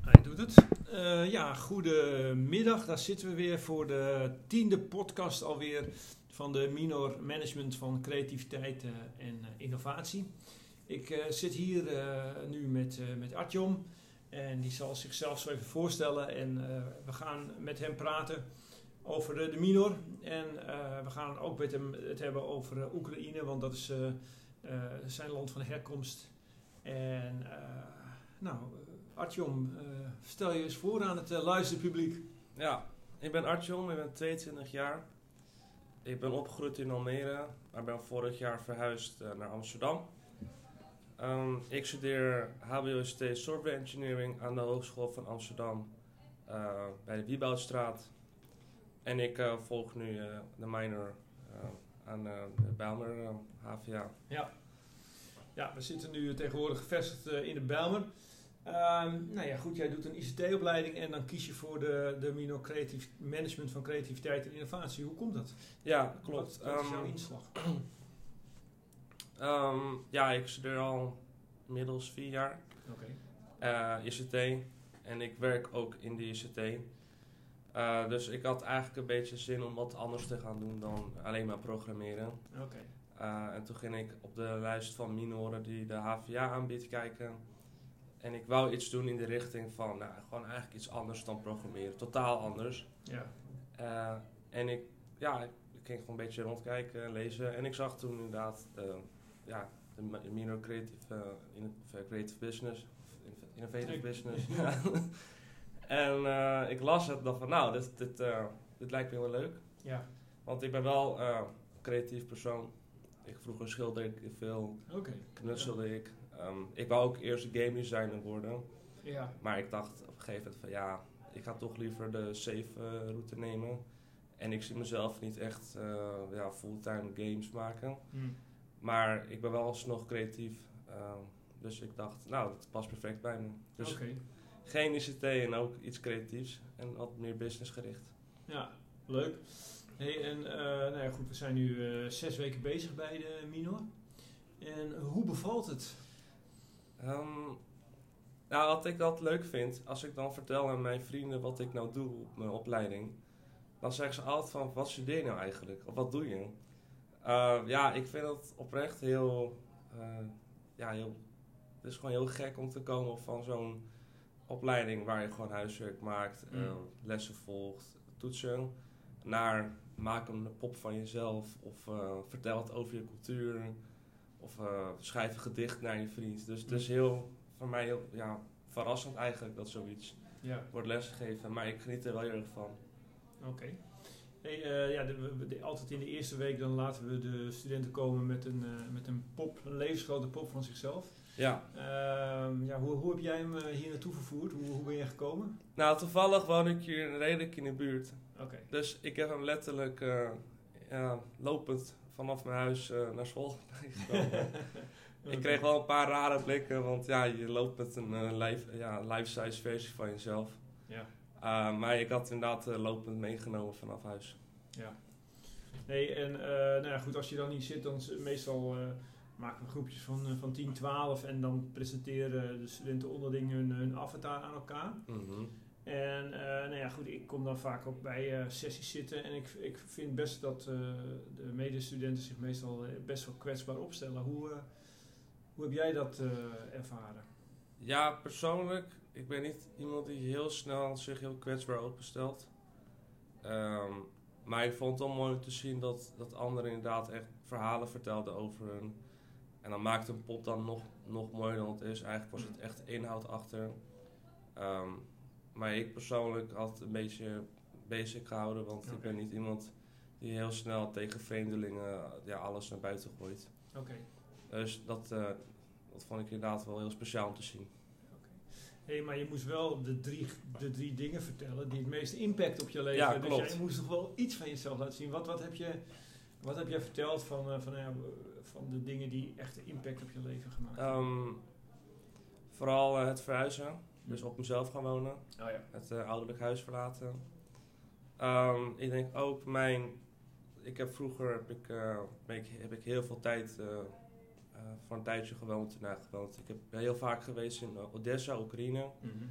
Hij doet het. Uh, ja, goedemiddag. Daar zitten we weer voor de tiende podcast alweer van de Minor Management van Creativiteit uh, en uh, Innovatie. Ik zit hier nu met, met Artjom en die zal zichzelf zo even voorstellen. En we gaan met hem praten over de Minor. En we gaan ook met hem het hebben over Oekraïne, want dat is zijn land van herkomst. En nou, Artjom, uh, stel je eens voor aan het uh, luisterpubliek. Ja, ik ben Artjom, ik ben 22 jaar. Ik ben opgegroeid in Almere, maar ben vorig jaar verhuisd uh, naar Amsterdam. Um, ik studeer HBOST Software Engineering aan de Hogeschool van Amsterdam bij de Wieboudstraat. En ik volg nu de minor aan de Bijlmer HVA. Ja. ja, we zitten nu tegenwoordig gevestigd in de Bijlmer. Um, nou ja, goed, jij doet een ICT-opleiding en dan kies je voor de, de Mino Creatief Management van Creativiteit en Innovatie. Hoe komt dat? Ja, klopt. Wat, wat is jouw um, inslag? um, ja, ik studeer al inmiddels vier jaar okay. uh, ICT en ik werk ook in de ICT. Uh, dus ik had eigenlijk een beetje zin om wat anders te gaan doen dan alleen maar programmeren. Okay. Uh, en toen ging ik op de lijst van minoren die de HVA aanbiedt kijken. En ik wou iets doen in de richting van, nou, gewoon eigenlijk iets anders dan programmeren. Totaal anders. Ja. Uh, en ik, ja, ik ging gewoon een beetje rondkijken, lezen. En ik zag toen inderdaad de, ja, de minor creative, uh, in, creative business, innovative ik, business. en uh, ik las het dacht van, nou, dit, dit, dit lijkt me heel leuk. Ja. Want ik ben wel een creatief persoon. Ik vroeger schilderde ik veel, okay. knutselde ja. ik. Um, ik wou ook eerst game designer worden. Ja. Maar ik dacht op een gegeven moment van ja, ik ga toch liever de safe uh, route nemen. En ik zie mezelf niet echt uh, ja, fulltime games maken. Hmm. Maar ik ben wel alsnog creatief. Uh, dus ik dacht, nou, dat past perfect bij me. Dus okay. geen ICT en ook iets creatiefs. En wat meer businessgericht. Ja, leuk. Hey, en nou ja, goed, we zijn nu zes weken bezig bij de Minor. En hoe bevalt het? Um, nou, wat ik altijd leuk vind, als ik dan vertel aan mijn vrienden wat ik nou doe op mijn opleiding, dan zeggen ze altijd van, wat studeer je nou eigenlijk? Of wat doe je? Uh, ja, ik vind het oprecht heel, uh, ja, heel, het is gewoon heel gek om te komen van zo'n opleiding waar je gewoon huiswerk maakt, mm. uh, lessen volgt, toetsen, naar maak een pop van jezelf of vertel het over je cultuur. Of uh, schrijf een gedicht naar je vriend. Dus het is heel, voor mij heel ja, verrassend eigenlijk dat zoiets ja. wordt lesgegeven. Maar ik geniet er wel heel erg van. Oké. Okay. Hey, uh, ja, de, de, altijd in de eerste week dan laten we de studenten komen met een, uh, met een pop, een levensgrote pop van zichzelf. Ja. Uh, ja hoe, hoe heb jij hem hier naartoe vervoerd? Hoe, hoe ben je gekomen? Nou, toevallig woon ik hier redelijk in de buurt. Oké. Okay. Dus ik heb hem letterlijk lopend vanaf mijn huis uh, naar school gekomen. ik kreeg wel een paar rare blikken, want ja, je loopt met een uh, life, ja, life-size versie van jezelf. Ja. Uh, maar ik had inderdaad lopend meegenomen vanaf huis. Ja. Nee, en nou ja, goed, als je dan niet zit, dan meestal maken we groepjes van, van 10, 12 en dan presenteren de studenten onderling hun, hun avatar aan elkaar. Mm -hmm. En uh, nou ja, goed, ik kom dan vaak ook bij uh, sessies zitten en ik, ik vind best dat uh, de medestudenten zich meestal best wel kwetsbaar opstellen. Hoe, hoe heb jij dat ervaren? Ja, persoonlijk, ik ben niet iemand die heel snel zich heel kwetsbaar openstelt. Um, maar ik vond het wel mooi te zien dat, dat anderen inderdaad echt verhalen vertelden over hun. En dan maakt een pop dan nog, nog mooier dan het is. Eigenlijk was het echt inhoud achter. Um, maar ik persoonlijk had het een beetje basic gehouden, want okay. ik ben niet iemand die heel snel tegen vreemdelingen ja, alles naar buiten gooit. Oké. Okay. Dus dat, uh, dat vond ik inderdaad wel heel speciaal om te zien. Hé, hey, maar je moest wel de drie, de drie dingen vertellen die het meeste impact op je leven hebben. Ja, dus jij moest toch wel iets van jezelf laten zien. Wat, wat, heb, je, wat heb jij verteld van, uh, van, uh, van de dingen die echt impact op je leven gemaakt hebben? Um, vooral het verhuizen. Dus op mezelf gaan wonen. Oh ja. Het uh, ouderlijk huis verlaten. Um, ik denk ook mijn... Ik heb vroeger heb ik, uh, heb, heb ik heel veel tijd uh, voor een tijdje gewoond. Nou, gewoond. Ik heb heel vaak geweest in Odessa, Oekraïne. Mm -hmm.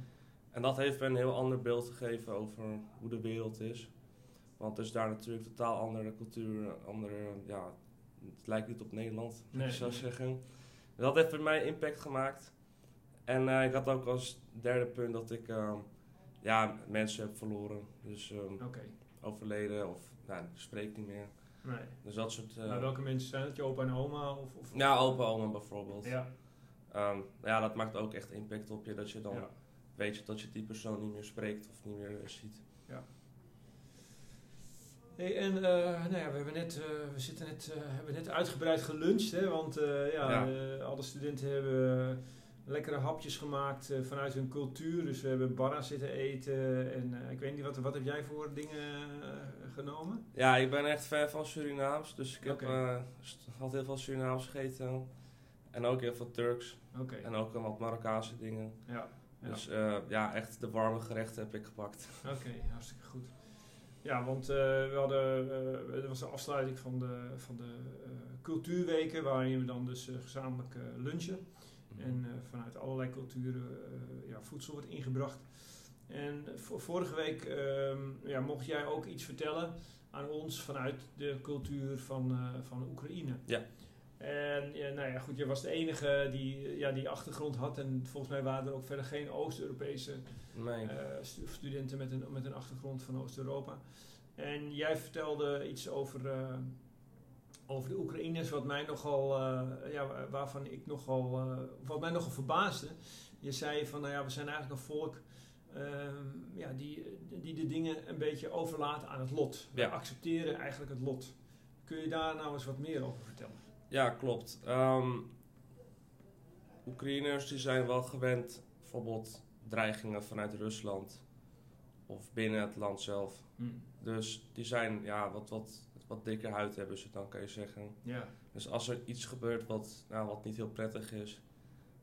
En dat heeft me een heel ander beeld gegeven over hoe de wereld is. Want het is daar natuurlijk totaal andere cultuur, andere, ja, het lijkt niet op Nederland, Nee, ik zou zeggen. Dat heeft bij mij impact gemaakt. En eh, ik had ook als derde punt dat ik ehm, ja, mensen heb verloren. Dus ehm, Oké. overleden of nou, spreek niet meer. Nee. Dus dat soort... eh, Maar welke mensen zijn het? Je opa en oma? Of, of, ja, opa, oma bijvoorbeeld. Ja. Ehm, ja, dat maakt ook echt impact op je. Dat je dan Ja. weet je dat je die persoon niet meer spreekt of niet meer eh, ziet. Hey, en nou ja, we, hebben net, we zitten net, eh, hebben net uitgebreid geluncht, hè, want ja, Ja. alle studenten hebben lekkere hapjes gemaakt eh, vanuit hun cultuur. Dus we hebben barra zitten eten en eh, ik weet niet, wat, wat heb jij voor dingen eh, genomen? Ja, ik ben echt fan van Surinaams. Dus ik heb had heel veel Surinaams gegeten. En ook heel veel Turks. En ook wat Marokkaanse dingen. ja. ja. Dus ja, echt de warme gerechten heb ik gepakt. Oké, hartstikke goed. Ja, want we hadden, er was de afsluiting van de, van de cultuurweken, waarin we dan dus gezamenlijk lunchen. En eh, vanuit allerlei culturen eh, ja, voedsel wordt ingebracht. En vorige week ehm, ja, mocht jij ook iets vertellen aan ons vanuit de cultuur van, eh, van Oekraïne. Ja. En ja, nou ja, goed, je was de enige die ja, die achtergrond had. En volgens mij waren er ook verder geen Oost-Europese Nee. studenten met een, met een achtergrond van Oost-Europa. En jij vertelde iets over, over de Oekraïners, wat mij nogal, eh, ja, wa- waarvan ik nogal, eh, wat mij nogal verbaasde. Je zei van, nou ja, we zijn eigenlijk een volk ehm, ja, die, die de dingen een beetje overlaten aan het lot. We Ja. accepteren eigenlijk het lot. Kun je daar nou eens wat meer over vertellen? Ja, klopt. Ehm Oekraïners die zijn wel gewend, bijvoorbeeld dreigingen vanuit Rusland of binnen het land zelf. Dus die zijn ja, wat, wat, wat dikker huid hebben ze dan, kan je zeggen. Ja, Dus als er iets gebeurt wat, nou, wat niet heel prettig is,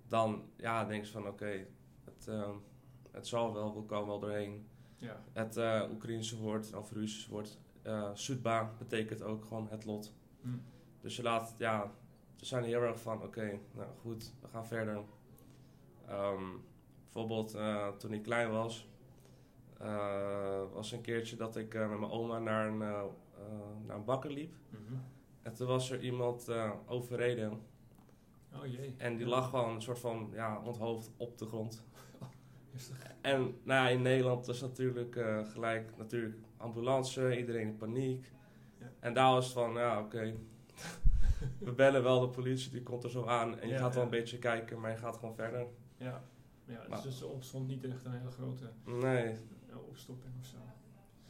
dan ja, denk je van oké, het, ehm, het zal wel, we komen wel doorheen. ja, Het eh Oekraïense woord, of Russische woord, eh Sudba, betekent ook gewoon het lot. Hm. Dus je laat, ja, ze zijn heel erg van, oké, nou goed, we gaan verder. Ehm, bijvoorbeeld eh, toen ik klein was, was een keertje dat ik met mijn oma naar een, naar een bakker liep. Mhm. En toen was er iemand eh, overreden Oh jee. en die lag gewoon een soort van, ja, onthoofd op de grond. En nou ja, in Nederland is natuurlijk eh, gelijk natuurlijk ambulance, iedereen in paniek. Ja. En daar was het van, ja oké, we bellen wel de politie, die komt er zo aan. En je Ja, gaat wel een beetje kijken, maar je gaat gewoon verder. Ja, ja Maar- dus er ontstond niet echt een hele grote Nee, eh, opstopping of zo.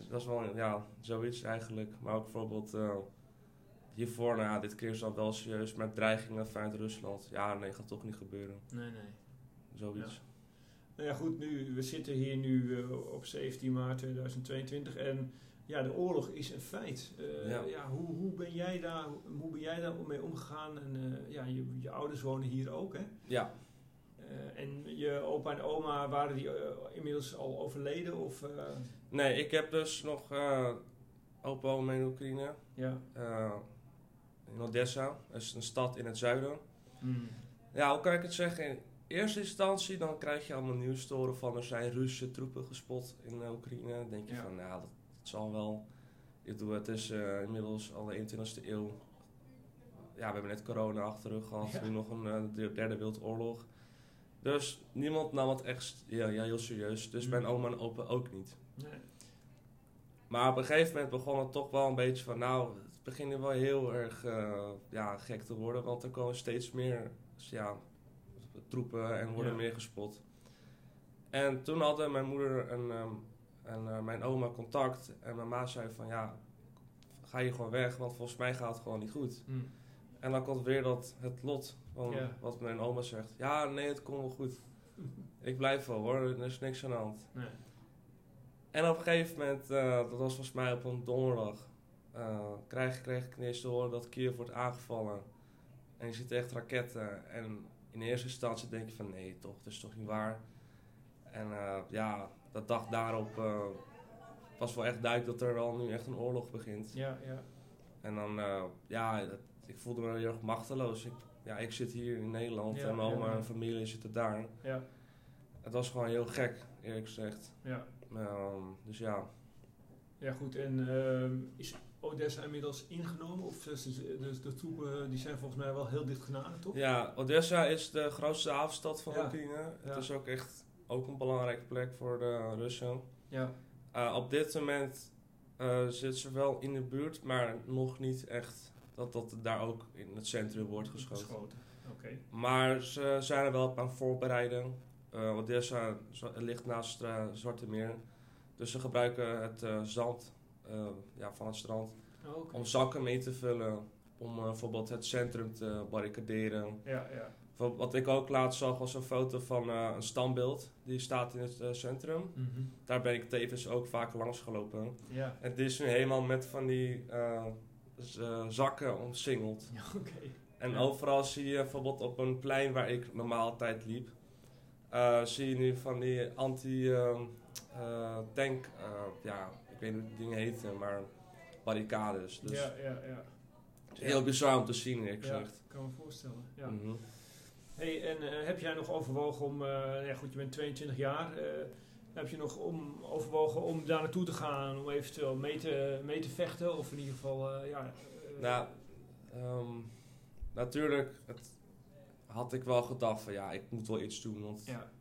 Dat is wel ja, zoiets eigenlijk. Maar ook bijvoorbeeld eh, hiervoor, nou ja, dit keer is dan wel serieus, met dreigingen vanuit Rusland. Ja, nee, gaat toch niet gebeuren. Nee, nee. Zoiets. Nou ja, goed, nu, we zitten hier nu eh, op 17 maart 2022 en ja, de oorlog is een feit. Eh, ja. Ja. hoe, hoe, ben jij daar, hoe ben jij daar mee omgegaan? En ja, je, je ouders wonen hier ook, hè? Ja, Eh, en je opa en oma, waren die eh, inmiddels al overleden? Of, eh, nee, ik heb dus nog opa oma in Oekraïne. ja. in Odessa, dat is een stad in het zuiden. Hmm. Ja, hoe kan ik het zeggen? In eerste instantie dan krijg je allemaal nieuws te van er zijn Russische troepen gespot in Oekraïne. Dan denk je Ja. van, nou, dat, dat zal wel. Ik doe het is inmiddels al de 21ste eeuw. Ja, we hebben net corona achter de rug gehad, Ja. nu nog een de derde wereldoorlog. Dus niemand nam het echt ja, ja, heel serieus. Dus Mm. mijn oma en opa ook niet. Nee. Maar op een gegeven moment begon het toch wel een beetje van, nou, het begint nu wel heel erg eh, ja, gek te worden, want er komen steeds meer ja, troepen en worden Ja. meer gespot. En toen hadden mijn moeder en, ehm, en eh, mijn oma contact en mijn ma zei van, ja, ga je gewoon weg, want volgens mij gaat het gewoon niet goed. Hmm. En dan komt weer dat, het lot van wat mijn oma zegt. Ja, nee, het komt wel goed. Ik blijf wel hoor, er is niks aan de hand. Nee. En op een gegeven moment, eh, dat was volgens mij op een donderdag, eh, kreeg, kreeg ik ineens te horen dat Kiev wordt aangevallen. En je ziet echt raketten. En in eerste instantie denk je van nee, toch, dat is toch niet waar. En eh, ja, dat dag daarop was wel echt duidelijk dat er al nu echt een oorlog begint. Ja, ja. En dan, ja, dat- ik voelde me heel erg machteloos. Ik, ja, ik zit hier in Nederland en mijn oma en familie zitten daar. ja. het was gewoon heel gek, eerlijk gezegd. Ja. Ehm, dus ja, Ja, goed. En ehm, is Odessa inmiddels ingenomen? Of is de, de, troepen die zijn volgens mij wel heel dicht genaderd, toch? ja, Odessa is de grootste havenstad van. Oekraïne. Ja. Het is ook echt ook een belangrijke plek voor de Russen. Ja. Eh, op dit moment eh zit ze wel in de buurt, maar nog niet echt dat dat daar ook in het centrum wordt geschoten. Oké. Maar ze zijn er wel op aan het voorbereiden. Eh Odessa zo- ligt naast het eh, Zwarte Meer. Dus ze gebruiken het eh, zand ja, van het strand Oh, om zakken mee te vullen. Om bijvoorbeeld het centrum te barricaderen. Ja, ja. Wa- Wat ik ook laatst zag was een foto van een standbeeld. Die staat in het centrum. Mhm. Daar ben ik tevens ook vaak langs gelopen. Ja. En dit is nu helemaal met van die zakken omsingeld. Ja. En Ja. overal zie je bijvoorbeeld op een plein waar ik normaal altijd liep, eh, zie je nu van die anti-tank, ja, ik weet niet hoe die dingen heten, maar barricades. Dus Ja, ja, ja. het is heel bizar om te zien, eerlijk Ja, gezegd. kan me voorstellen. Ja. Mhm. Hey, en eh, heb jij nog overwogen om, eh, ja goed, je bent 22 jaar, eh, heb je nog om, overwogen om daar naartoe te gaan, om eventueel mee te, mee te vechten? Of in ieder geval, eh, ja... eh, Nou, ehm, natuurlijk het had ik wel gedacht van ja, ik moet wel iets doen. Want, ja,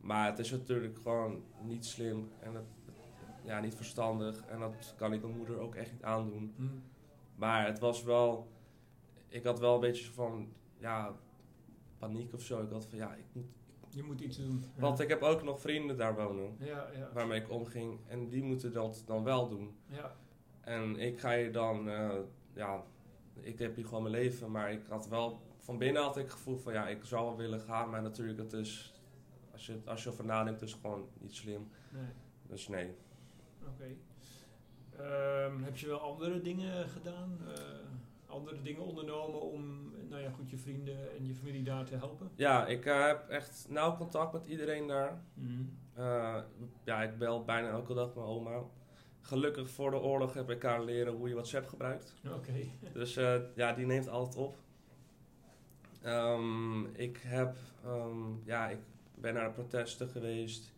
Maar het is natuurlijk gewoon niet slim en het, ja, niet verstandig. En dat kan ik mijn moeder ook echt niet aandoen. hm, Maar het was wel. Ik had wel een beetje van. Ja, paniek of zo. Ik had van ja, ik moet. Je moet iets doen. Ja. Want ik heb ook nog vrienden daar wonen. Ja, ja, Waarmee ik omging. En die moeten dat dan wel doen. ja, En ik ga je dan. eh, ja, ik heb hier gewoon mijn leven. Maar ik had wel. Van binnen had ik het gevoel van ja, ik zou wel willen gaan. Maar natuurlijk, het is. Als je, als je erover nadenkt, is het gewoon niet slim. nee, Dus nee. oké. Ehm, heb je wel andere dingen gedaan? eh, andere dingen ondernomen om, nou ja, goed, je vrienden en je familie daar te helpen? Ja, ik eh, heb echt nauw contact met iedereen daar. Mhm. Eh, ja, ik bel bijna elke dag mijn oma. Gelukkig voor de oorlog heb ik haar leren hoe je WhatsApp gebruikt. Oké. Dus eh, ja, die neemt altijd op. Ehm, ik heb, ehm, ja, ik ben naar de protesten geweest.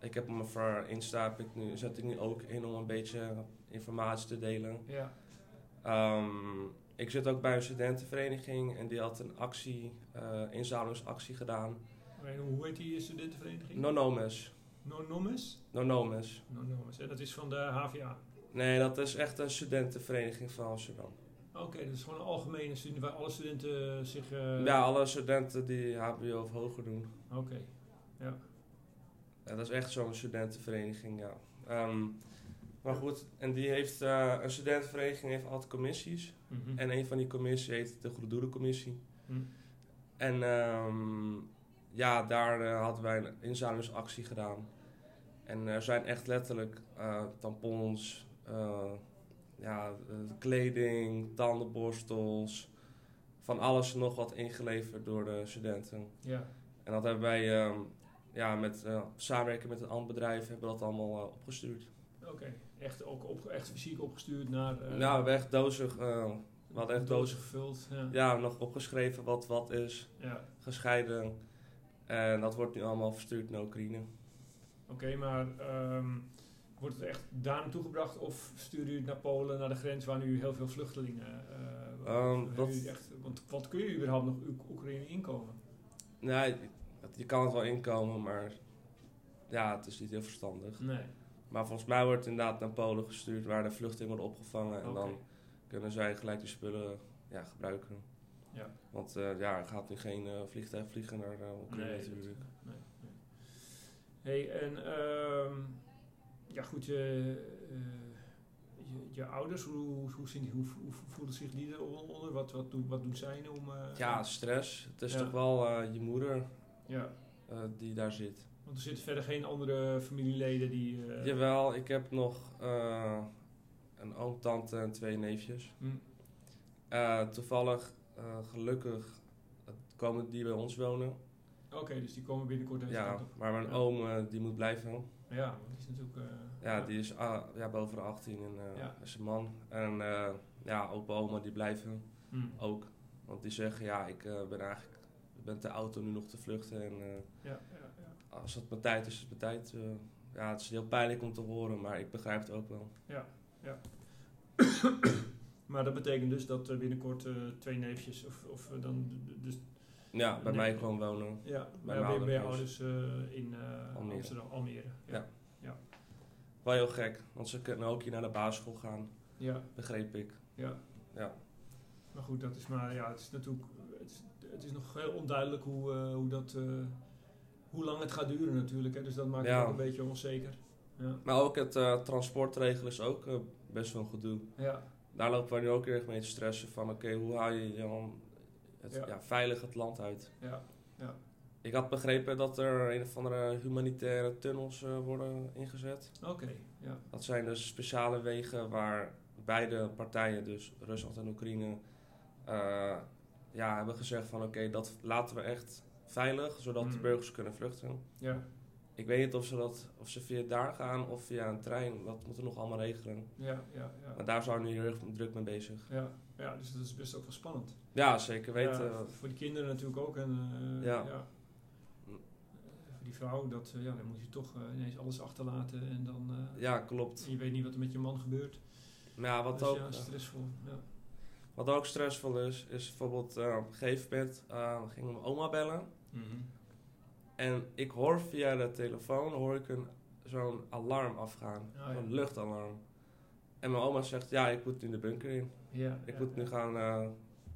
Ik heb me voor Insta heb ik nu, zet ik nu ook in om een beetje informatie te delen. Ja. Ehm, ik zit ook bij een studentenvereniging en die had een actie, eh inzamelingsactie gedaan. En hoe heet die studentenvereniging? Nonomes. Nonomes? Nonomes. Nonomes. En dat is van de HVA. Nee, dat is echt een studentenvereniging van Amsterdam. Oké, dat is gewoon een algemene studie waar alle studenten zich... eh, ja, alle studenten die HBO of hoger doen. Oké, ja. Ja, dat is echt zo'n studentenvereniging, ja. Ehm, maar goed, en die heeft, eh, een studentenvereniging heeft altijd commissies. Mhm. En een van die commissies heet de Goede Doelencommissie. Hm. En ehm, ja, daar eh, hadden wij een inzamelingsactie gedaan. En er zijn echt letterlijk eh, tampons, eh, ja, eh, kleding, tandenborstels, van alles en nog wat ingeleverd door de studenten. Ja, En dat hebben wij ehm, ja, met eh, samenwerken met een ander bedrijf hebben we dat allemaal eh, opgestuurd. Oké. Echt, ook op, echt fysiek opgestuurd naar... eh, nou, echt dozen, eh, we hadden echt dozen, gevuld. Ja. ja, nog opgeschreven wat wat is, ja. gescheiden. En dat wordt nu allemaal verstuurd naar Oekraïne. Oké, maar ehm, wordt het echt daar naartoe gebracht of stuur je het naar Polen, naar de grens waar nu heel veel vluchtelingen... dat- jullie echt, want wat kun je überhaupt nog Oek- Oekraïne inkomen? Nee, het- je kan het wel inkomen, maar ja, het is niet heel verstandig. Nee. Maar volgens mij wordt het inderdaad naar Polen gestuurd waar de vluchtelingen worden opgevangen. En dan kunnen zij gelijk die spullen ja, gebruiken. Ja. Want eh, ja, er gaat nu geen eh, vliegtuig vliegen naar uh, Oekraïne Nee, natuurlijk. Nee, nee. Hey, en ehm, ja goed, je, eh, je, je ouders, hoe, hoe, zien hoe, hoe voelen zich die eronder? Wat, wat, doen, wat doen zij om... eh, Ja, stress. Het is Ja. toch wel eh, je moeder ja, eh, die daar zit. Want er zitten verder geen andere familieleden die... eh, Jawel, ik heb nog eh, een oom, tante en twee neefjes. hm, Eh, toevallig, gelukkig, komen die bij ons wonen. Oké, dus die komen binnenkort deze Ja, kant op. maar mijn Ja. oom die moet blijven. Ja, want die is natuurlijk... Ja, die is ah, ja, boven de 18 en Ja. is een man. En ja, opa oma die blijven hm, ook. Want die zeggen, ja, ik ben eigenlijk ik ben te oud om nu nog te vluchten. En, ja. Als het mijn tijd is, is het mijn tijd. eh, ja, het is heel pijnlijk om te horen, maar ik begrijp het ook wel. Maar dat betekent dus dat er binnenkort eh, twee neefjes, of, of eh, dan, dus, Ja, bij mij gewoon wonen. ja, Bij mijn bij, bij je ouders. in Almere. Amsterdam, Almere. Ja. Ja. Wel heel gek, want ze kunnen ook hier naar de basisschool gaan, Ja, begreep ik. ja. Ja. Maar goed, dat is maar, ja, het is natuurlijk, het is, het is nog heel onduidelijk hoe, hoe dat, hoe lang het gaat duren natuurlijk, hè, dus dat maakt Ja. het ook een beetje onzeker. Ja, Maar ook het transport regelen is ook eh, best wel een gedoe. ja, Daar lopen we nu ook erg mee te stressen van oké, hoe haal je dan het, Ja. ja. veilig het land uit? ja, Ik had begrepen dat er een of andere humanitaire tunnels eh, worden ingezet. oké, ja, Dat zijn dus speciale wegen waar beide partijen, dus Rusland en Oekraïne, ja, hebben gezegd van oké, dat laten we echt veilig, zodat de Mm. burgers kunnen vluchten. ja, Ik weet niet of ze, dat, of ze via daar gaan of via een trein, dat moeten we nog allemaal regelen. ja, ja, ja. Maar daar zijn we nu heel erg druk mee bezig. Ja, ja, dus dat is best ook wel spannend. Ja, zeker weten. Ja, voor die kinderen natuurlijk ook. En, eh, Ja. ja. Voor die vrouw, dat, eh, ja, dan moet je toch eh, ineens alles achterlaten en dan eh, Ja, klopt. en je weet niet wat er met je man gebeurt. Maar ja, wat dus ook, ja, stressvol. Ja. wat ook stressvol is, is bijvoorbeeld op een gegeven moment uh, ging mijn oma bellen. En ik hoor via de telefoon hoor ik een, zo'n alarm afgaan. Oh, ja. Een luchtalarm. En mijn oma zegt, ja, ik moet nu de bunker in. Ja, Ik ja, moet nu gaan eh,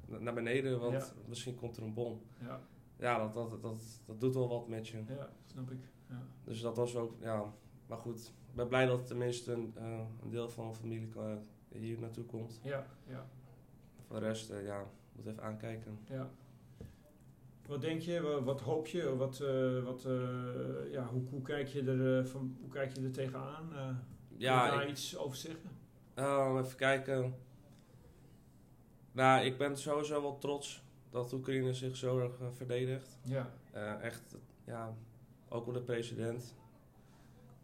na- naar beneden, want misschien komt er een bom. Ja, Ja, dat, dat, dat, dat doet wel wat met je. ja, snap ik. Ja. Dus dat was ook, ja. Maar goed, ik ben blij dat tenminste een, eh, een deel van mijn familie eh, hier naartoe komt. Ja, ja, Voor de rest, ja, moet even aankijken. ja. Wat denk je, wa- wat hoop je, wat, eh, wat, eh, ja, hoe, hoe, kijk je er, eh, van, hoe kijk je er tegenaan? Eh kun je Ja, daar ik- iets over zeggen? Oh, even kijken. Nou, ik ben sowieso wel trots dat Oekraïne zich zo erg verdedigt. Ja, echt, ja, ook op de president.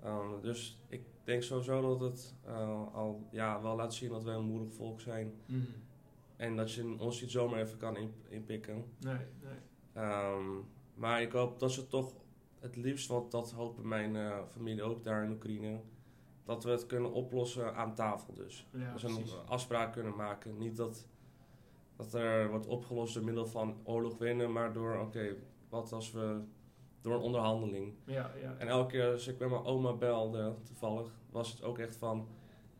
Um, dus ik denk sowieso dat het al ja, wel laat zien dat wij een moedig volk zijn. Mhm. En dat je ons niet zomaar even kan in- inpikken. nee, nee. Ehm, maar ik hoop dat ze toch het liefst, want dat hopen mijn eh, familie ook daar in Oekraïne, dat we het kunnen oplossen aan tafel dus. Ja, dat ze een afspraak kunnen maken. Niet dat, dat er wordt opgelost door middel van oorlog winnen, maar door, oké, wat als we door een onderhandeling. Ja, ja. En elke keer als ik met mijn oma belde, toevallig, was het ook echt van...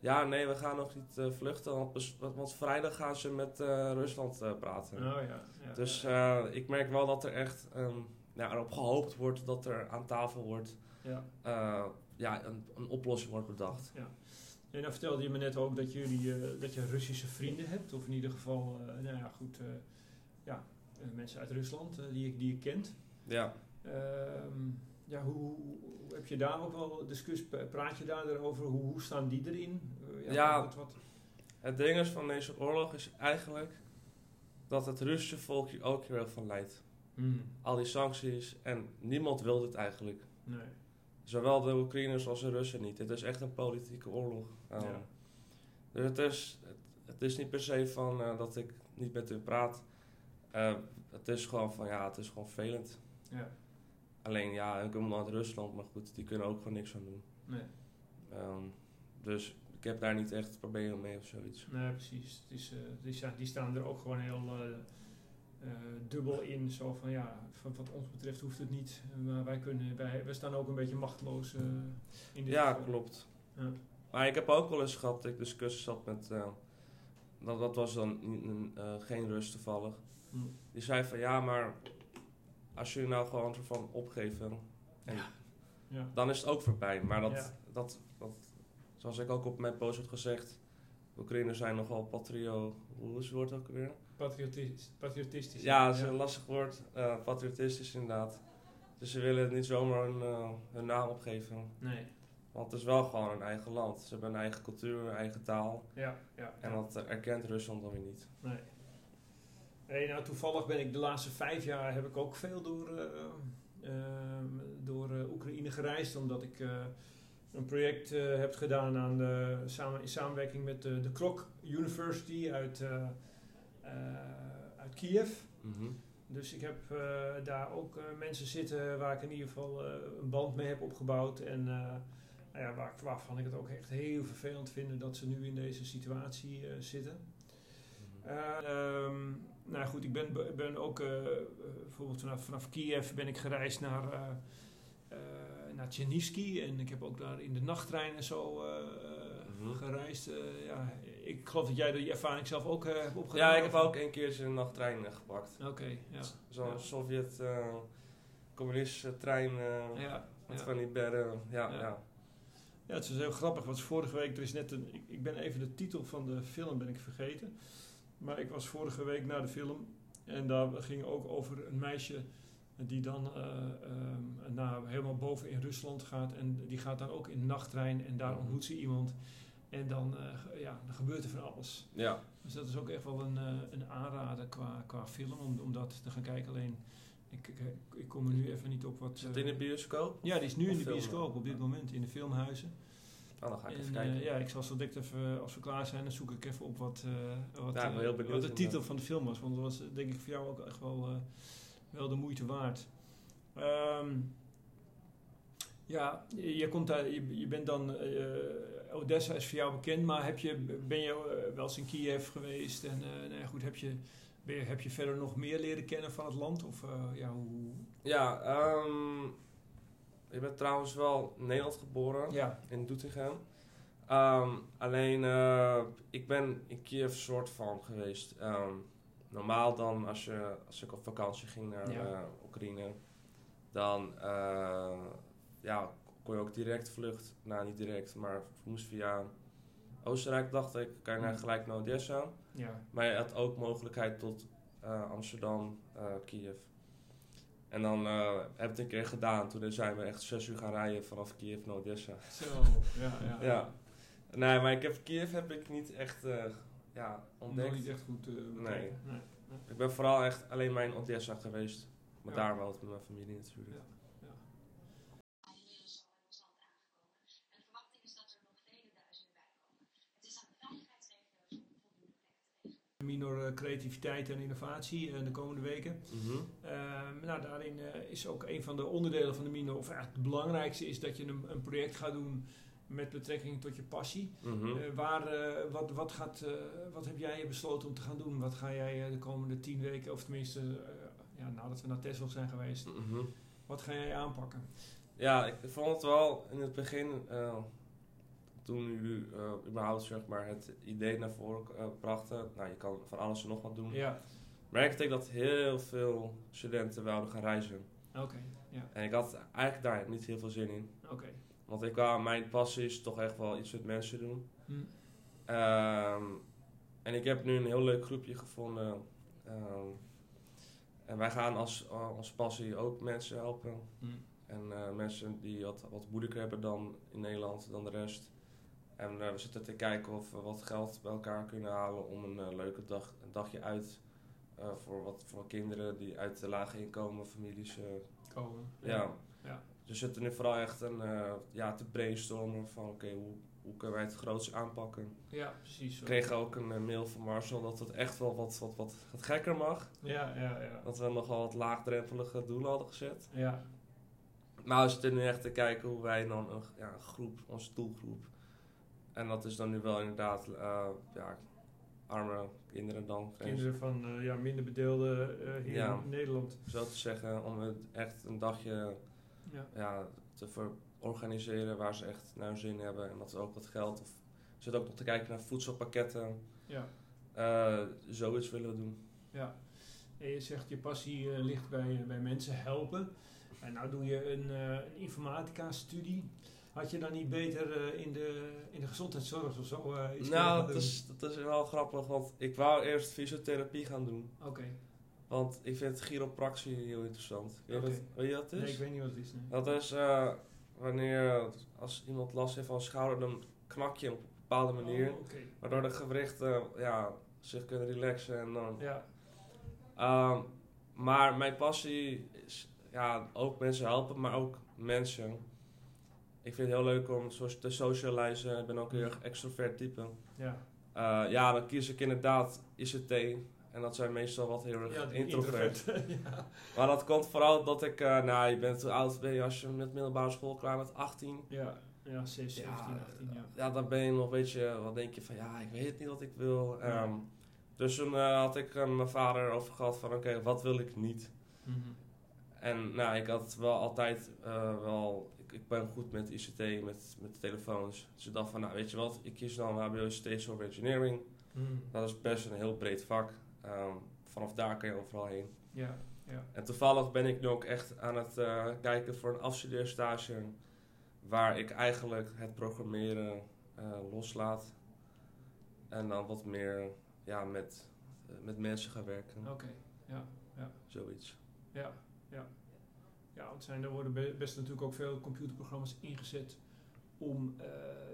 Ja, nee, we gaan nog niet eh, vluchten, want, vrijdag gaan ze met eh, Rusland eh, praten. Oh ja. ja Dus ja. ik merk wel dat er echt ehm, ja, erop gehoopt wordt dat er aan tafel wordt... ja. ja, een, een oplossing wordt bedacht. En dan vertelde je me net ook dat, jullie, dat je Russische vrienden hebt, of in ieder geval, nou ja, goed, ja, mensen uit Rusland die, je, die je kent. Ja, Ehm, ja, hoe, heb je daar ook wel discussie, praat je daar over, hoe, hoe staan die erin? Eh, Ja. Wat, wat, Het ding is van deze oorlog is eigenlijk dat het Russische volk hier ook heel erg van leidt. Hmm, Al die sancties en niemand wil dit eigenlijk. nee. Zowel de Oekraïners als de Russen niet. Het is echt een politieke oorlog. Um, Ja. Dus het is, het, het is niet per se van eh, dat ik niet met hun praat. Eh, het is gewoon van ja, het is gewoon vervelend. Ja, Alleen ja, ik kom uit Rusland, maar goed, die kunnen ook gewoon niks aan doen. nee. Ehm, dus ik heb daar niet echt problemen mee of zoiets. Nee, precies. Het is, eh, die, sta- die staan er ook gewoon heel eh, eh, dubbel in. Zo van ja, van, wat ons betreft hoeft het niet. Maar wij, kunnen, wij, wij staan ook een beetje machteloos in dit Ja, geval. klopt. Ja. Maar ik heb ook wel eens gehad dat ik discussies had met. dat, dat was dan geen rust toevallig. Hm. Die zei van ja, maar als jullie nou gewoon ervan opgeven, en Ja. dan is het ook voorbij. Maar dat, dat, dat, zoals ik ook op mijn post had gezegd, Oekraïners zijn nogal patrio. Hoe is het woord ook weer? Patriotistisch. patriotistisch Ja, dat is een lastig woord. eh, patriotistisch inderdaad. Dus ze willen niet zomaar hun, eh, hun naam opgeven. Nee. Want het is wel gewoon een eigen land. Ze hebben een eigen cultuur, een eigen taal. Ja, ja. En dat erkent Rusland dan weer niet. Nee. Hey, nou, toevallig ben ik de laatste vijf jaar heb ik ook veel door, eh, ehm, door eh, Oekraïne gereisd. Omdat ik eh, een project heb gedaan aan de, samen, in samenwerking met de, de Krok University uit, uit Kiev. Dus ik heb daar ook mensen zitten waar ik in ieder geval een band mee heb opgebouwd. En nou ja, waar, waarvan ik het ook echt heel vervelend vind dat ze nu in deze situatie zitten. Eh, ehm, nou goed, ik ben, ben ook eh, bijvoorbeeld vanaf, vanaf Kiev ben ik gereisd naar, eh, naar. En ik heb ook daar in de nachttrein en zo Mhm. gereisd. Ja, ik geloof dat jij die ervaring zelf ook hebt opgedaan. Ja, ik heb ook een keertje een nachttrein gepakt. Oké, ja. Zo'n Ja. Sovjet communistische trein Ja, met ja. van die bedden. Ja, Ja. ja. Het is heel grappig. Want vorige week, er is net een. Ik ben even de titel van de film ben ik vergeten. Maar ik was vorige week naar de film. En daar ging ook over een meisje die dan eh, ehm, naar, helemaal boven in Rusland gaat. En die gaat dan ook in de nachttrein. En daar Mhm. ontmoet ze iemand. En dan, eh, ja, dan gebeurt er van alles. ja. Dus dat is ook echt wel een, eh, een aanrader qua, qua film. Om, om dat te gaan kijken. Alleen, ik, ik, ik kom er nu even niet op wat... Is het in de bioscoop? ja, die is nu Of in de bioscoop op dit moment. In de filmhuizen. Oh, dan ga ik En, even kijken. eh, ja, ik zal zo direct even, als we klaar zijn, dan zoek ik even op wat, eh, wat, Ja, ik ben eh, heel benieuwd wat de titel van de film was. Want dat was denk ik voor jou ook echt wel, eh, wel de moeite waard. Ehm, ja, je, komt daar, je, je bent dan, eh, Odessa is voor jou bekend, maar heb je, ben je eh, wel eens in Kiev geweest? En eh, nou ja, goed, heb je, ben je, heb je verder nog meer leren kennen van het land? Of eh, ja, hoe... Ja, ehm, ik ben trouwens wel in Nederland geboren, Ja, in Doetinchem. Ehm, alleen, eh, ik ben in Kiev soort van geweest. Ehm, normaal dan, als, je, als ik op vakantie ging naar Ja. eh, Oekraïne, dan eh, ja, kon je ook direct vlucht. Nou, niet direct, maar moest via Oostenrijk, dacht ik, kan je naar, gelijk naar Odessa. ja, Maar je had ook mogelijkheid tot Amsterdam, Kiev. En dan eh, heb ik het een keer gedaan. Toen zijn we echt zes uur gaan rijden vanaf Kiev naar Odessa. zo, ja, ja. Ja. Nee, maar ik heb, Kiev heb ik niet echt eh, ja, Nog ontdekt. niet echt goed bekeken. Nee. nee. Ik ben vooral echt alleen maar in Odessa geweest. Maar Ja. daar woont mijn familie natuurlijk. Ja. inmiddels al in ons land aangekomen. En de verwachting is dat er nog vele duizenden bij komen. Het is aan de veiligheidsregio's om voldoende plekken te regelen. Minor eh, creativiteit en innovatie eh, de komende weken. Ehm, nou, daarin eh, is ook een van de onderdelen van de Minor, of eigenlijk het belangrijkste, is dat je een, een project gaat doen met betrekking tot je passie. Eh, waar, wat, wat, gaat, wat heb jij besloten om te gaan doen? Wat ga jij de komende tien weken, of tenminste ja, nadat we naar Tesla zijn geweest, Mhm. wat ga jij aanpakken? Ja, ik vond het wel in het begin, toen jullie eh, überhaupt zeg maar, het idee naar voren eh, brachten, nou je kan van alles en nog wat doen, Ja, merkte ik dat heel veel studenten wilden gaan reizen. oké. ja, En ik had eigenlijk daar niet heel veel zin in. oké. Want ik wou, mijn passie is toch echt wel iets met mensen doen. Hm, Ehm, en ik heb nu een heel leuk groepje gevonden. Ehm, en wij gaan als, als passie ook mensen helpen. hm. En eh, mensen die wat, wat moeilijker hebben dan in Nederland dan de rest. En eh, we zitten te kijken of we wat geld bij elkaar kunnen halen om een eh, leuke dag, een dagje uit eh, voor wat voor kinderen die uit de lage inkomen families. Komen. ja. ja. Dus we zitten nu vooral echt een, ja, te brainstormen van oké, hoe, hoe kunnen wij het groots aanpakken. Ja, precies. We kregen ook een mail van Marcel dat het echt wel wat, wat, wat, wat gekker mag. Ja, ja, ja. Dat we nogal wat laagdrempelige doelen hadden gezet. Ja, Maar we zitten nu echt te kijken hoe wij dan een, ja, een groep, onze doelgroep. En dat is dan nu wel inderdaad eh, ja, arme kinderen dan. kinderen van eh, ja, minder bedeelden eh, hier Ja. in Nederland. Zo te zeggen, om het echt een dagje Ja. ja, te organiseren waar ze echt naar hun zin hebben. En dat we ook wat geld. Of, we zitten ook nog te kijken naar voedselpakketten. Ja, Eh, zoiets willen we doen. ja. En je zegt je passie ligt bij, bij mensen helpen. En nou doe je een, eh, een informatica-studie. Had je dan niet beter eh, in, de, in de gezondheidszorg of zo eh, iets nou, dat doen? is, dat is wel grappig, want ik wou eerst fysiotherapie gaan doen. Oké. Want ik vind chiropractie heel interessant. Weet weet je wat het is? Nee, ik weet niet wat het is. Nee. Dat is eh, wanneer als iemand last heeft van schouder, dan knak je op een bepaalde manier. Oh, Oké. Waardoor de gewrichten ja, zich kunnen relaxen. En dan, Ja, Ehm, maar mijn passie is ja, ook mensen helpen, maar ook mensen. Ik vind het heel leuk om te socializen. Ik ben ook een heel erg extrovert type. ja. Eh, ja, dan kies ik inderdaad ICT. En dat zijn meestal wat heel erg Ja, introvert. introvert. ja. Maar dat komt vooral dat ik, eh, nou, je bent hoe oud ben je als je met middelbare school klaar bent? 18? Ja, ja, 16, Ja, 17, 18, ja. Ja, dan ben je nog, weet je, wat denk je van, ja, ik weet niet wat ik wil. Ja. Ehm, dus toen eh, had ik eh, mijn vader over gehad van, oké, wat wil ik niet? Mhm. En nou, ik had wel altijd eh, wel, ik, ik ben goed met ICT, met, met telefoons. Dus ik dacht van, nou, weet je wat, ik kies dan HBO ICT Software Engineering. Mhm. Dat is best een heel breed vak. Ehm, vanaf daar kan je overal heen. Ja, ja. En toevallig ben ik nu ook echt aan het eh, kijken voor een afstudeerstage. Waar ik eigenlijk het programmeren eh, loslaat. En dan wat meer ja, met, eh, met mensen ga werken. Oké, ja, Zoiets. ja, ja. Ja, want zijn, er worden be- best natuurlijk ook veel computerprogramma's ingezet om eh,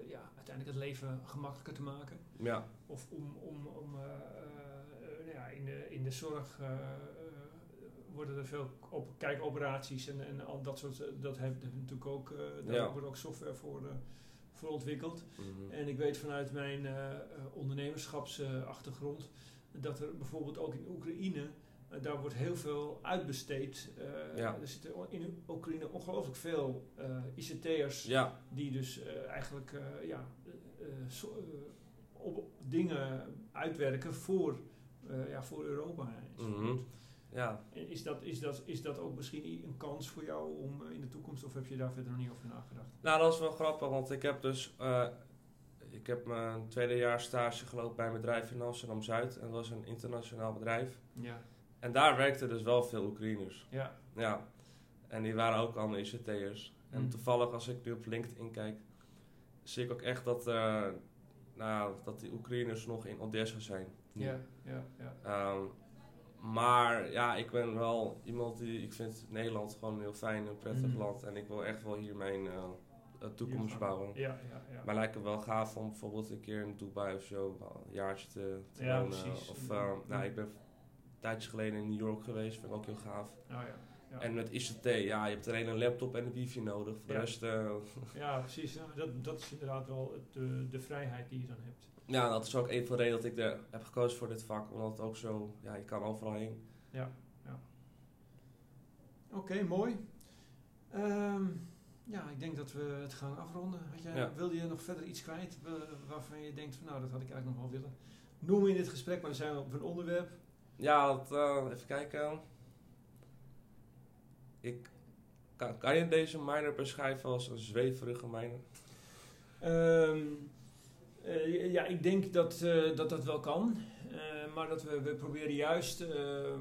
ja, uiteindelijk het leven gemakkelijker te maken. Ja, Of om, om, om eh, eh, nou ja, in, de, in de zorg worden er veel op, kijkoperaties en, en al dat soort, dat heeft natuurlijk ook, daar Ja. wordt ook software voor, voor ontwikkeld. mhm. En ik weet vanuit mijn eh, ondernemerschapsachtergrond dat er bijvoorbeeld ook in Oekraïne, daar wordt heel veel uitbesteed. Eh, Ja. Er zitten in Oekraïne ongelooflijk veel eh, ICT'ers ja, die dus eh, eigenlijk eh, ja, eh, eh, eh, op dingen uitwerken voor, eh, ja, voor Europa. mhm. ja. Is dat, is, dat, is dat ook misschien een kans voor jou om eh, in de toekomst, of heb je daar verder nog niet over nagedacht? Nou, dat is wel grappig, want ik heb dus... eh, ik heb mijn tweede jaar stage gelopen bij een bedrijf in Amsterdam-Zuid. En dat was een internationaal bedrijf. Ja, En daar werkten dus wel veel Oekraïners. ja, Ja, en die waren ook allemaal ICT'ers. En Mm. toevallig als ik nu op LinkedIn kijk, zie ik ook echt dat, eh, nou, dat die Oekraïners nog in Odessa zijn. ja, ja, ja. Ehm, maar ja, ik ben wel iemand die, ik vind Nederland gewoon een heel fijn en prettig Mm. land. En ik wil echt wel hier mijn eh, eh, toekomst bouwen. Ja, ja, ja. Maar lijkt het wel gaaf om bijvoorbeeld een keer in Dubai of zo een jaartje te, te Ja, wonen. precies. Of, Mm. nou, ik ben een tijdje geleden in New York geweest, vind ik ook heel gaaf. Oh, ja. Ja. En met ICT, ja, je hebt alleen een laptop en een wifi nodig. Voor de Ja. rest, eh, ja, precies. Dat, dat is inderdaad wel het, de, de vrijheid die je dan hebt. ja, dat is ook een van de redenen dat ik er heb gekozen voor dit vak. Omdat het ook zo, ja, je kan overal heen. Ja, ja. Oké, mooi. Ehm, ja, ik denk dat we het gaan afronden. Had jij, Ja. Wilde je nog verder iets kwijt waarvan je denkt van nou, dat had ik eigenlijk nog wel willen noemen in dit gesprek, maar dan zijn we op een onderwerp. Ja, dat, eh, even kijken. Ik, kan, kan je deze miner beschrijven als een zweverige miner? Ehm, eh, ja, ik denk dat, eh, dat dat wel kan. Maar dat we, we proberen juist. ehm,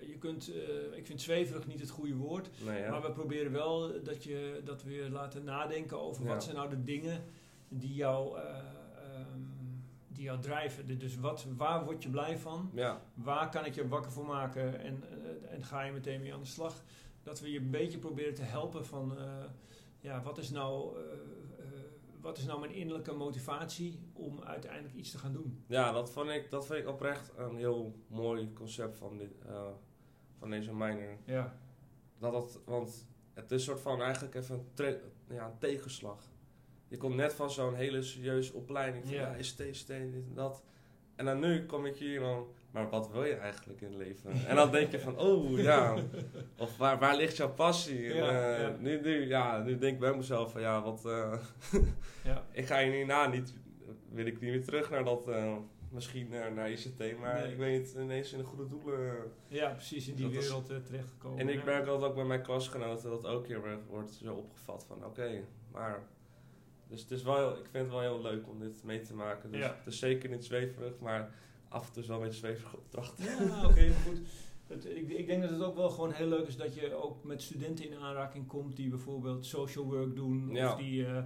je kunt, ik vind zweverig niet het goede woord. Nee, ja. Maar we proberen wel dat, je, dat we je laten nadenken over Ja. wat zijn nou de dingen die jou, die jou drijven. Dus wat, waar word je blij van? Ja, Waar kan ik je wakker voor maken? En, eh, en ga je meteen mee aan de slag? Dat we je een beetje proberen te helpen van... eh, ja, wat is nou... eh, wat is nou mijn innerlijke motivatie om uiteindelijk iets te gaan doen? ja dat, vond ik, dat vind ik oprecht een heel mooi concept van, dit, van deze miner. Ja, Dat dat, want het is een soort van eigenlijk even een, ja, een tegenslag. Je komt net van zo'n hele serieuze opleiding van Ja. is dit, dit en dat. En dan nu kom ik hier dan, maar wat wil je eigenlijk in het leven? En dan denk je van, oh ja, of waar, waar ligt jouw passie? En, eh, ja. Nu, nu, ja, nu denk ik bij mezelf van ja, wat, eh, ja. ik ga hier hierna niet, wil ik niet meer terug naar dat, eh, misschien eh, naar ICT, maar Nee. ik weet niet, ineens in de goede doelen. ja precies in die wereld terechtgekomen. En ik merk dat ook bij mijn klasgenoten dat ook erg wordt zo opgevat van oké, maar... Dus het is wel, heel- ik vind het wel heel leuk om dit mee te maken. Dus Ja. het is zeker niet zweverig, maar af en toe is wel een beetje zweverige opdrachten. Ja, oké, goed. Het, ik, ik denk dat het ook wel gewoon heel leuk is dat je ook met studenten in aanraking komt die bijvoorbeeld social work doen Ja. of die, eh,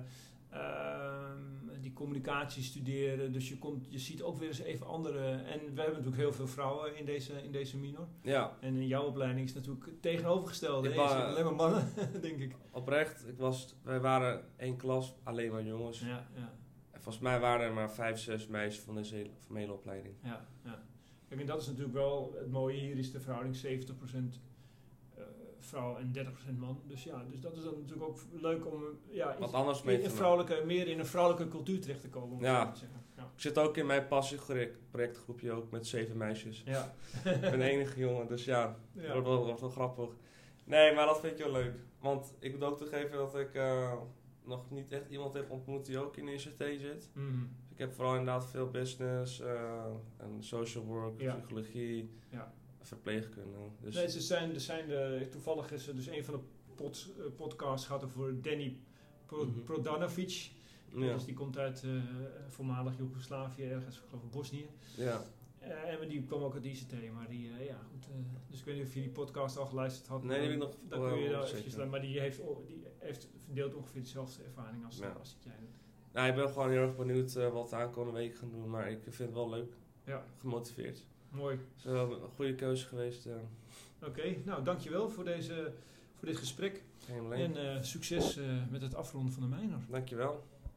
ehm, die communicatie studeren. Dus je, komt, je ziet ook weer eens even andere. En we hebben natuurlijk heel veel vrouwen in deze, in deze minor. Ja, En in jouw opleiding is natuurlijk het tegenovergestelde. Ik? Je wa- ziet alleen maar mannen, denk ik. oprecht. Ik was, wij waren één klas, alleen maar jongens. Ja, ja, En volgens mij waren er maar vijf, zes meisjes van deze hele, van mijn hele opleiding. ja. ja. Kijk, en dat is natuurlijk wel het mooie hier is de verhouding 70% eh, vrouw en 30% man. Dus ja, dus dat is dan natuurlijk ook leuk om ja, Wat anders in, in vrouwelijke, meer in een vrouwelijke cultuur terecht te komen. Ja. te. Ja. Ik zit ook in mijn passieprojectgroepje ook met zeven meisjes. Ja. ik ben de enige jongen, dus ja, Ja. wordt, wel, wordt wel grappig. Nee, maar dat vind ik wel leuk. Want ik moet ook toegeven dat ik eh, nog niet echt iemand heb ontmoet die ook in ICT zit. Mhm. Ik heb vooral inderdaad veel business eh, en social work, psychologie, Ja. Verpleegkunde. Dus Nee, ze zijn, er zijn de, toevallig is er dus een van de pod, eh, podcasts gaat over Danny Pro, Mhm. Prodanovic. ja, Dus die komt uit eh, voormalig Joegoslavië, ergens, ik geloof in Bosnië. ja. Eh, en die kwam ook uit ICT, maar die, eh, ja goed. eh, dus ik weet niet of je die podcast al geluisterd had. Nee, die heb ik nog Dan kun je daar eventjes, maar die heeft, die heeft deelt ongeveer dezelfde ervaring als, Ja. als jij doet. Nou, ik ben gewoon heel erg benieuwd eh, wat de aankomende week gaan doen, maar ik vind het wel leuk, Ja, gemotiveerd. Mooi. Het is wel een goede keuze geweest. eh Oké, nou dankjewel voor, deze, voor dit gesprek. En eh, succes eh, met het afronden van de mijner. Dankjewel.